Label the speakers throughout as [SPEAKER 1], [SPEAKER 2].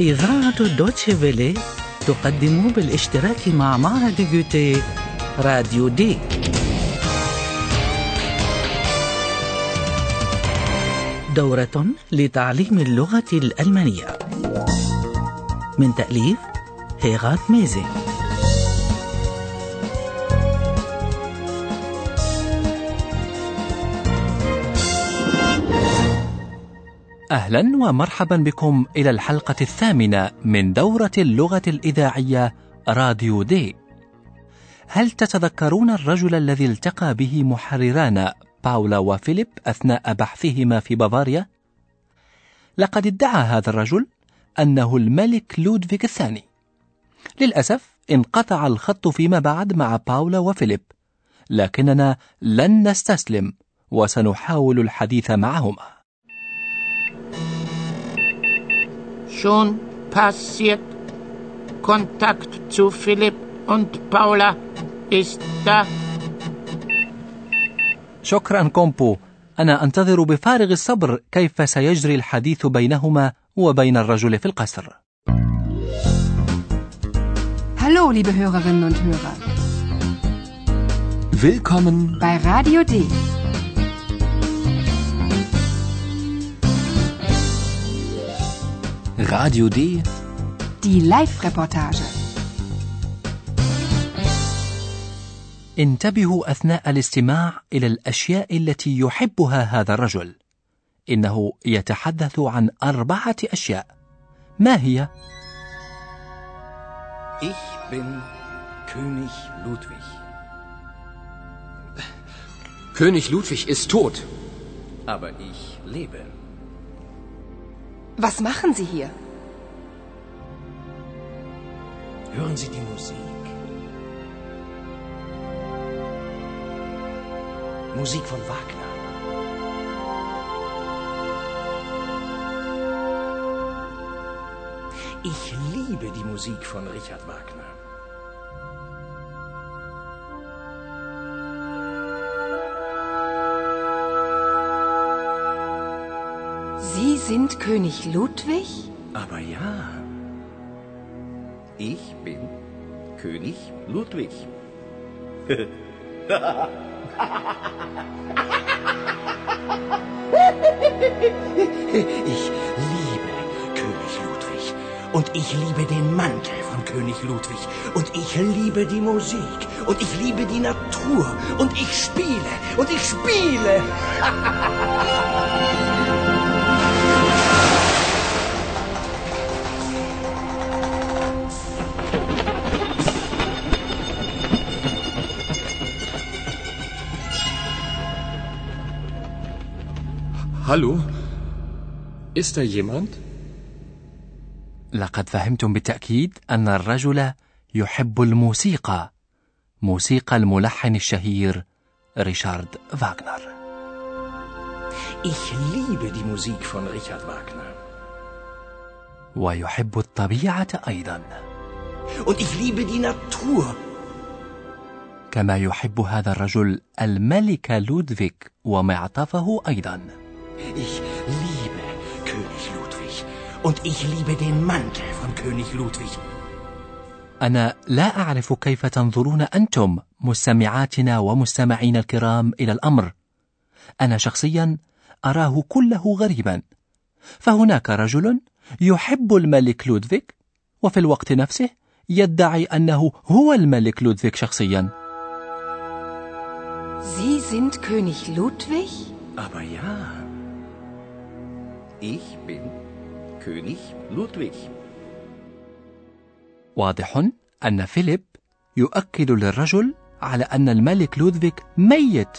[SPEAKER 1] إذاعة دوتشي فيلي تقدم بالاشتراك مع معهد جوتي راديو دي. دورة لتعليم اللغة الألمانية. من تأليف هيغات ميزي.
[SPEAKER 2] أهلا ومرحبا بكم إلى الحلقة الثامنة من دورة اللغة الإذاعية راديو دي. هل تتذكرون الرجل الذي التقى به محرران باولا وفيليب أثناء بحثهما في بافاريا؟ لقد ادعى هذا الرجل أنه الملك لودفيك الثاني. للأسف انقطع الخط فيما بعد مع باولا وفيليب، لكننا لن نستسلم وسنحاول الحديث معهما.
[SPEAKER 3] Schon passiert. Kontakt zu Philipp und Paula ist da.
[SPEAKER 2] شكرا كومبو أنا أنتظر بفارغ الصبر كيف سيجري الحديث بينهما وبين الرجل في القصر
[SPEAKER 4] Hallo, liebe Hörerinnen und Hörer.
[SPEAKER 5] Willkommen
[SPEAKER 4] bei Radio D.
[SPEAKER 5] Radio D.
[SPEAKER 4] Die Live-Reportage.
[SPEAKER 2] انتبهوا أثناء الاستماع إلى الأشياء التي يحبها هذا الرجل. إنه يتحدث عن أربعة أشياء. ما هي؟
[SPEAKER 5] Ich bin König Ludwig. König Ludwig ist tot. Aber ich lebe.
[SPEAKER 4] Was machen Sie hier?
[SPEAKER 5] Hören Sie die Musik. Musik von Wagner. Ich liebe die Musik von Richard Wagner.
[SPEAKER 4] Sind König Ludwig?
[SPEAKER 5] Aber ja. Ich bin König Ludwig. ich liebe König Ludwig. Und ich liebe den Mantel von König Ludwig. Und ich liebe die Musik. Und ich liebe die Natur. Und ich spiele. Und ich spiele.
[SPEAKER 6] Hallo? Ist da jemand?
[SPEAKER 2] لقد فهمتم بالتأكيد أن الرجل يحب الموسيقى. موسيقى الملحن الشهير ريشارد فاغنر.
[SPEAKER 5] Ich liebe die Musik von Richard Wagner.
[SPEAKER 2] ويحب الطبيعة أيضا.
[SPEAKER 5] Und ich liebe die Natur.
[SPEAKER 2] كما يحب هذا الرجل الملك لودفيك ومعطفه أيضا.
[SPEAKER 5] Ich liebe König Ludwig. Und ich liebe den Mantel von König Ludwig.
[SPEAKER 2] أنا لا أعرف كيف تنظرون أنتم مستمعاتنا ومستمعين الكرام إلى الأمر. أنا شخصيا أراه كله غريبا. فهناك رجل يحب الملك لودفيك وفي الوقت نفسه يدعي أنه هو الملك لودفيك شخصيا.
[SPEAKER 4] Sie sind König Ludwig?
[SPEAKER 5] Aber ja. Ich bin König Ludwig.
[SPEAKER 2] واضح أن فيليب يؤكد للرجل على أن الملك لودفيك ميت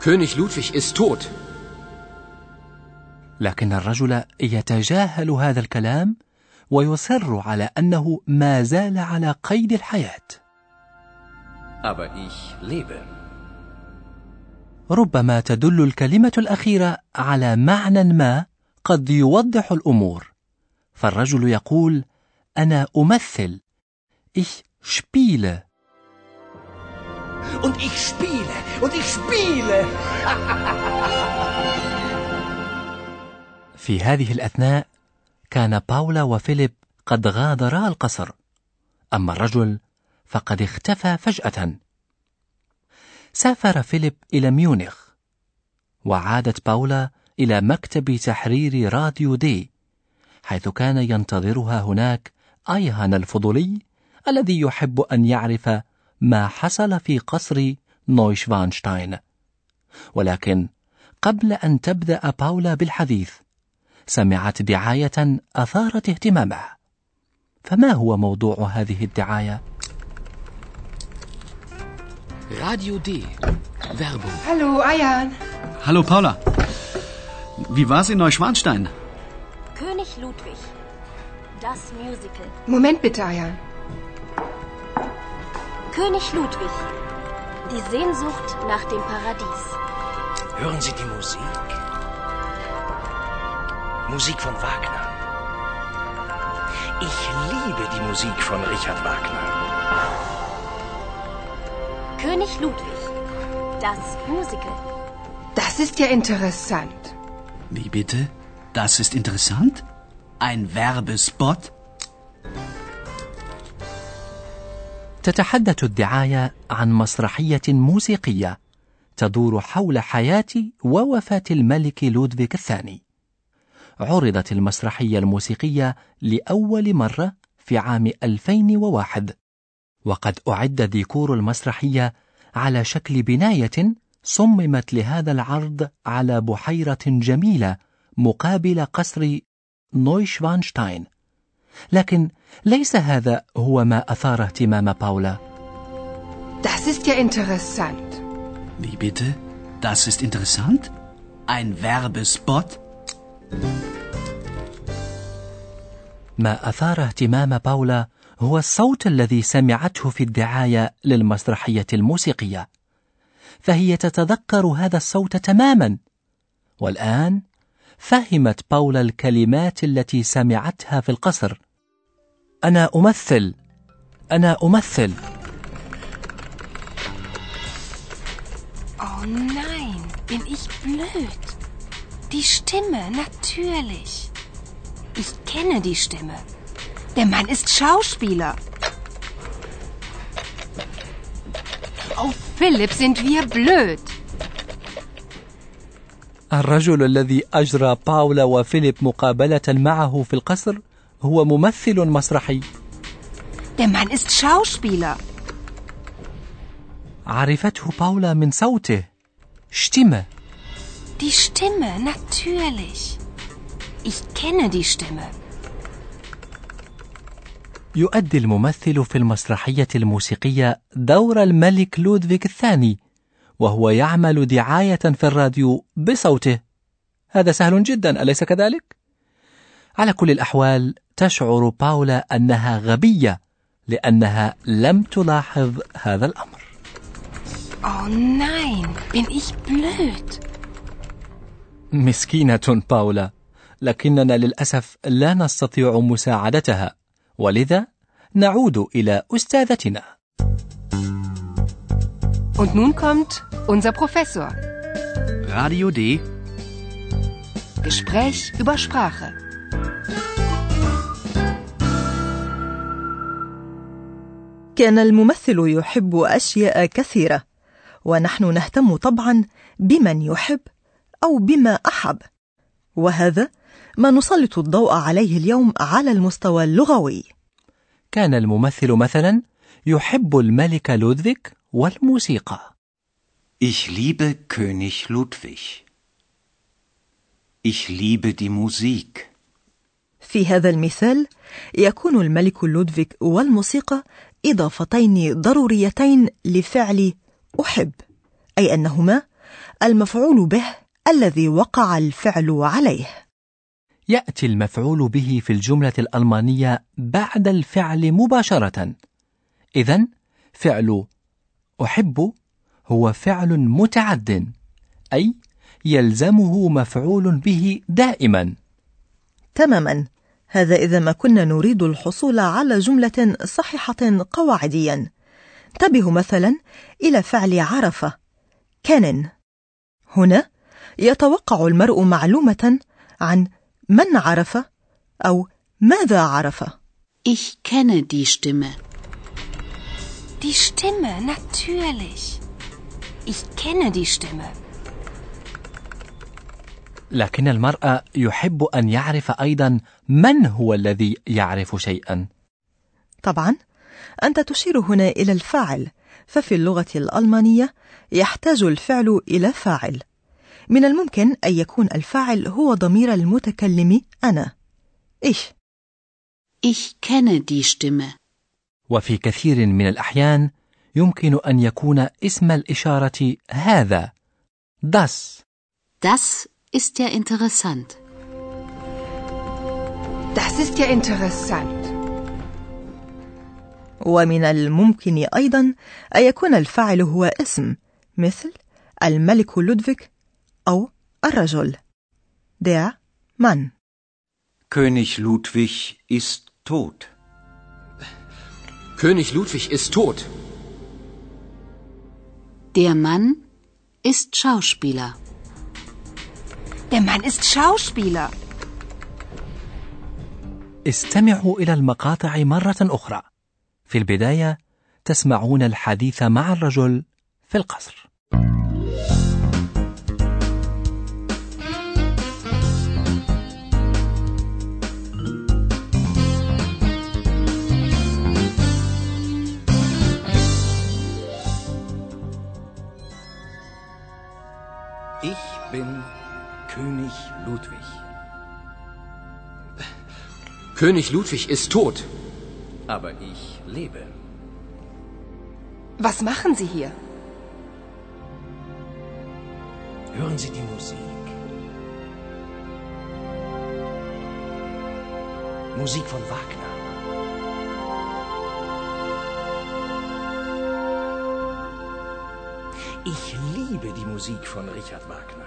[SPEAKER 6] König Ludwig ist tot.
[SPEAKER 2] لكن الرجل يتجاهل هذا الكلام ويصر على أنه ما زال على قيد الحياة
[SPEAKER 5] Aber ich lebe.
[SPEAKER 2] ربما تدل الكلمة الأخيرة على معنى ما قد يوضح الأمور. فالرجل يقول أنا أمثل. Ich spiele.
[SPEAKER 5] Und ich spiele. Und ich spiele.
[SPEAKER 2] في هذه الأثناء كان باولا وفيليب قد غادرا القصر. أما الرجل فقد اختفى فجأة. سافر فيليب إلى ميونخ وعادت باولا إلى مكتب تحرير راديو دي حيث كان ينتظرها هناك أيهان الفضولي الذي يحب أن يعرف ما حصل في قصر نويشفانشتاين ولكن قبل أن تبدأ باولا بالحديث سمعت دعاية أثارت اهتمامها فما هو موضوع هذه الدعاية؟
[SPEAKER 6] Radio D. Werbung.
[SPEAKER 4] Hallo, Ayan.
[SPEAKER 7] Hallo Paula. Wie war's in Neuschwanstein?
[SPEAKER 8] König Ludwig. Das Musical.
[SPEAKER 4] Moment bitte, Ayan.
[SPEAKER 8] König Ludwig. Die Sehnsucht nach dem Paradies.
[SPEAKER 5] Hören Sie die Musik? Musik von Wagner. Ich liebe die Musik von Richard Wagner.
[SPEAKER 8] König Ludwig. Das Musical.
[SPEAKER 4] Das ist ja interessant.
[SPEAKER 7] Wie bitte? Das ist interessant? Ein Werbespot?
[SPEAKER 2] تتحدث الدعاية عن مسرحية موسيقية تدور حول حياة ووفاة الملك لودفيك الثاني. عرضت المسرحية الموسيقية لأول مرة في عام 2001 وقد أعد ديكور المسرحية على شكل بناية صممت لهذا العرض على بحيرة جميلة مقابل قصر نويشفانشتاين لكن ليس هذا هو ما أثار اهتمام باولا
[SPEAKER 4] Das ist ja interessant.
[SPEAKER 7] Wie bitte? Das ist interessant? Ein Werbespot?
[SPEAKER 2] ما أثار اهتمام باولا هو الصوت الذي سمعته في الدعاية للمسرحية الموسيقية فهي تتذكر هذا الصوت تماما والآن فهمت باولا الكلمات التي سمعتها في القصر أنا أمثل أنا أمثل
[SPEAKER 4] Oh nein, bin ich blöd. Die Stimme, natürlich. Ich kenne die Stimme. Der Mann ist Schauspieler. Oh, Philipp, sind wir blöd.
[SPEAKER 2] الرجل الذي أجرى باولا وفيليب مقابلة معه في القصر هو ممثل مسرحي
[SPEAKER 4] Der Mann ist Schauspieler.
[SPEAKER 2] عرفته باولا من صوته شتمة
[SPEAKER 4] Die Stimme, natürlich. Ich kenne die Stimme.
[SPEAKER 2] يؤدي الممثل في المسرحية الموسيقية دور الملك لودفيك الثاني وهو يعمل دعاية في الراديو بصوته هذا سهل جدا أليس كذلك؟ على كل الأحوال تشعر باولا أنها غبية لأنها لم تلاحظ هذا الأمر
[SPEAKER 4] Oh nein, bin ich blöd.
[SPEAKER 2] مسكينة باولا لكننا للأسف لا نستطيع مساعدتها ولذا نعود إلى أستاذتنا
[SPEAKER 4] Und nun kommt unser Professor.
[SPEAKER 7] Radio D.
[SPEAKER 4] Gespräch über Sprache.
[SPEAKER 9] كان الممثل يحب أشياء كثيرة ونحن نهتم طبعا بمن يحب أو بما أحب وهذا ما نسلط الضوء عليه اليوم على المستوى اللغوي
[SPEAKER 2] كان الممثل مثلا يحب الملك لودفيك والموسيقى
[SPEAKER 10] Ich liebe König Ludwig. Ich liebe die Musik.
[SPEAKER 9] في هذا المثال يكون الملك لودفيك والموسيقى إضافتين ضروريتين لفعل أحب أي أنهما المفعول به الذي وقع الفعل عليه
[SPEAKER 2] يأتي المفعول به في الجملة الألمانية بعد الفعل مباشرة. إذا فعل أحب هو فعل متعد أي يلزمه مفعول به دائما.
[SPEAKER 9] تماما. هذا إذا ما كنا نريد الحصول على جملة صحيحة قواعديا. انتبهوا مثلا إلى فعل عرفة كان هنا يتوقع المرء معلومة عن من عرف أو ماذا عرف؟
[SPEAKER 11] Ich kenne die Stimme.
[SPEAKER 4] Die Stimme, natürlich. Ich kenne die Stimme.
[SPEAKER 2] لكن المرء يحب أن يعرف أيضا من هو الذي يعرف شيئا
[SPEAKER 9] طبعا أنت تشير هنا إلى الفاعل ففي اللغة الألمانية يحتاج الفعل إلى فاعل من الممكن أن يكون الفاعل هو ضمير المتكلم أنا إيش
[SPEAKER 11] Ich kenne die Stimme.
[SPEAKER 2] وفي كثير من الأحيان يمكن أن يكون اسم الإشارة هذا das
[SPEAKER 11] Das ist ja interessant.
[SPEAKER 4] Das ist ja interessant.
[SPEAKER 9] ومن الممكن أيضا أن يكون الفاعل هو اسم مثل الملك لودفيك أو الرجل der Mann
[SPEAKER 10] König Ludwig ist tot.
[SPEAKER 6] König Ludwig ist tot.
[SPEAKER 11] Der Mann ist Schauspieler.
[SPEAKER 4] Der Mann ist Schauspieler.
[SPEAKER 2] استمعوا إلى المقاطع مرة أخرى في البداية تسمعون الحديث مع الرجل في القصر
[SPEAKER 5] Ich bin König Ludwig.
[SPEAKER 6] König Ludwig ist tot.
[SPEAKER 5] Aber ich lebe.
[SPEAKER 4] Was machen Sie hier?
[SPEAKER 5] Hören Sie die Musik. Musik von Wagner. Ich liebe die Musik von Richard Wagner.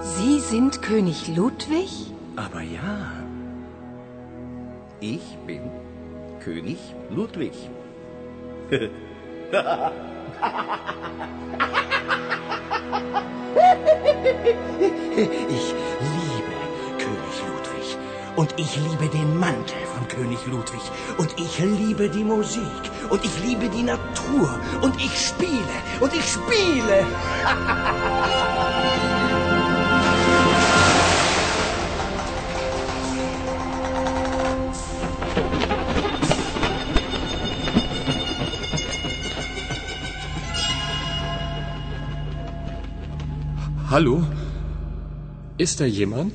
[SPEAKER 4] Sie sind König Ludwig?
[SPEAKER 5] Aber ja, ich bin König Ludwig. Ich liebe. Und ich liebe den Mantel von König Ludwig. Und ich liebe die Musik. Und ich liebe die Natur. Und ich spiele. Und ich spiele.
[SPEAKER 6] Hallo? Ist da jemand?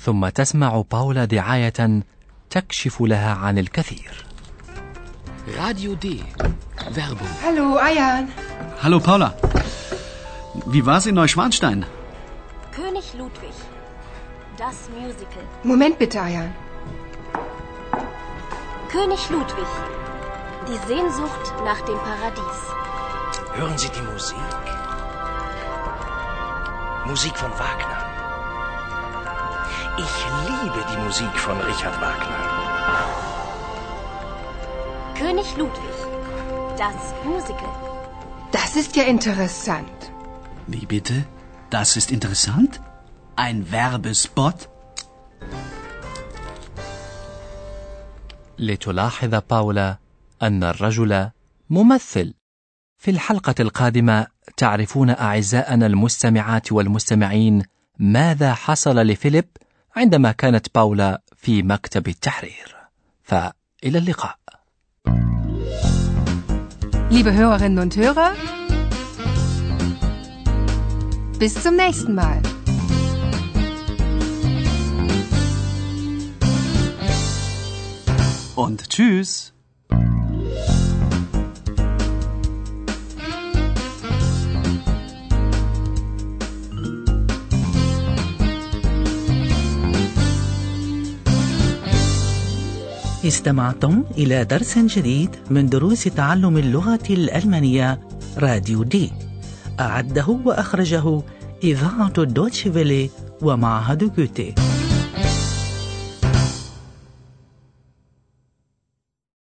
[SPEAKER 2] ثم تسمع باولا دعاية تكشف لها عن الكثير
[SPEAKER 6] Radio D. Werbung.
[SPEAKER 4] Hallo, Ayan.
[SPEAKER 7] Hallo Paula. Wie war's in Neuschwanstein?
[SPEAKER 8] König Ludwig. Das Musical.
[SPEAKER 4] Moment bitte, Ayan.
[SPEAKER 8] König Ludwig. Die Sehnsucht nach dem Paradies.
[SPEAKER 5] Hören Sie die Musik. Musik von Wagner. Ich liebe die Musik von Richard Wagner.
[SPEAKER 8] König Ludwig. Das Musical.
[SPEAKER 4] Das ist ja interessant.
[SPEAKER 7] Wie bitte? Das ist interessant? Ein Werbespot?
[SPEAKER 2] لتلاحظ باولا أن الرجل ممثل في الحلقة القادمة تعرفون أعزائنا المستمعات والمستمعين ماذا حصل لفيليب عندما كانت باولا في مكتب التحرير فإلى اللقاء
[SPEAKER 4] Liebe Hörerinnen und Hörer, bis zum nächsten Mal.
[SPEAKER 7] Und tschüss.
[SPEAKER 1] استمعتم إلى درس جديد من دروس تعلم اللغة الألمانية راديو دي. أعده وأخرجه إذاعة الدوتشي فيلي ومعهد جوتي.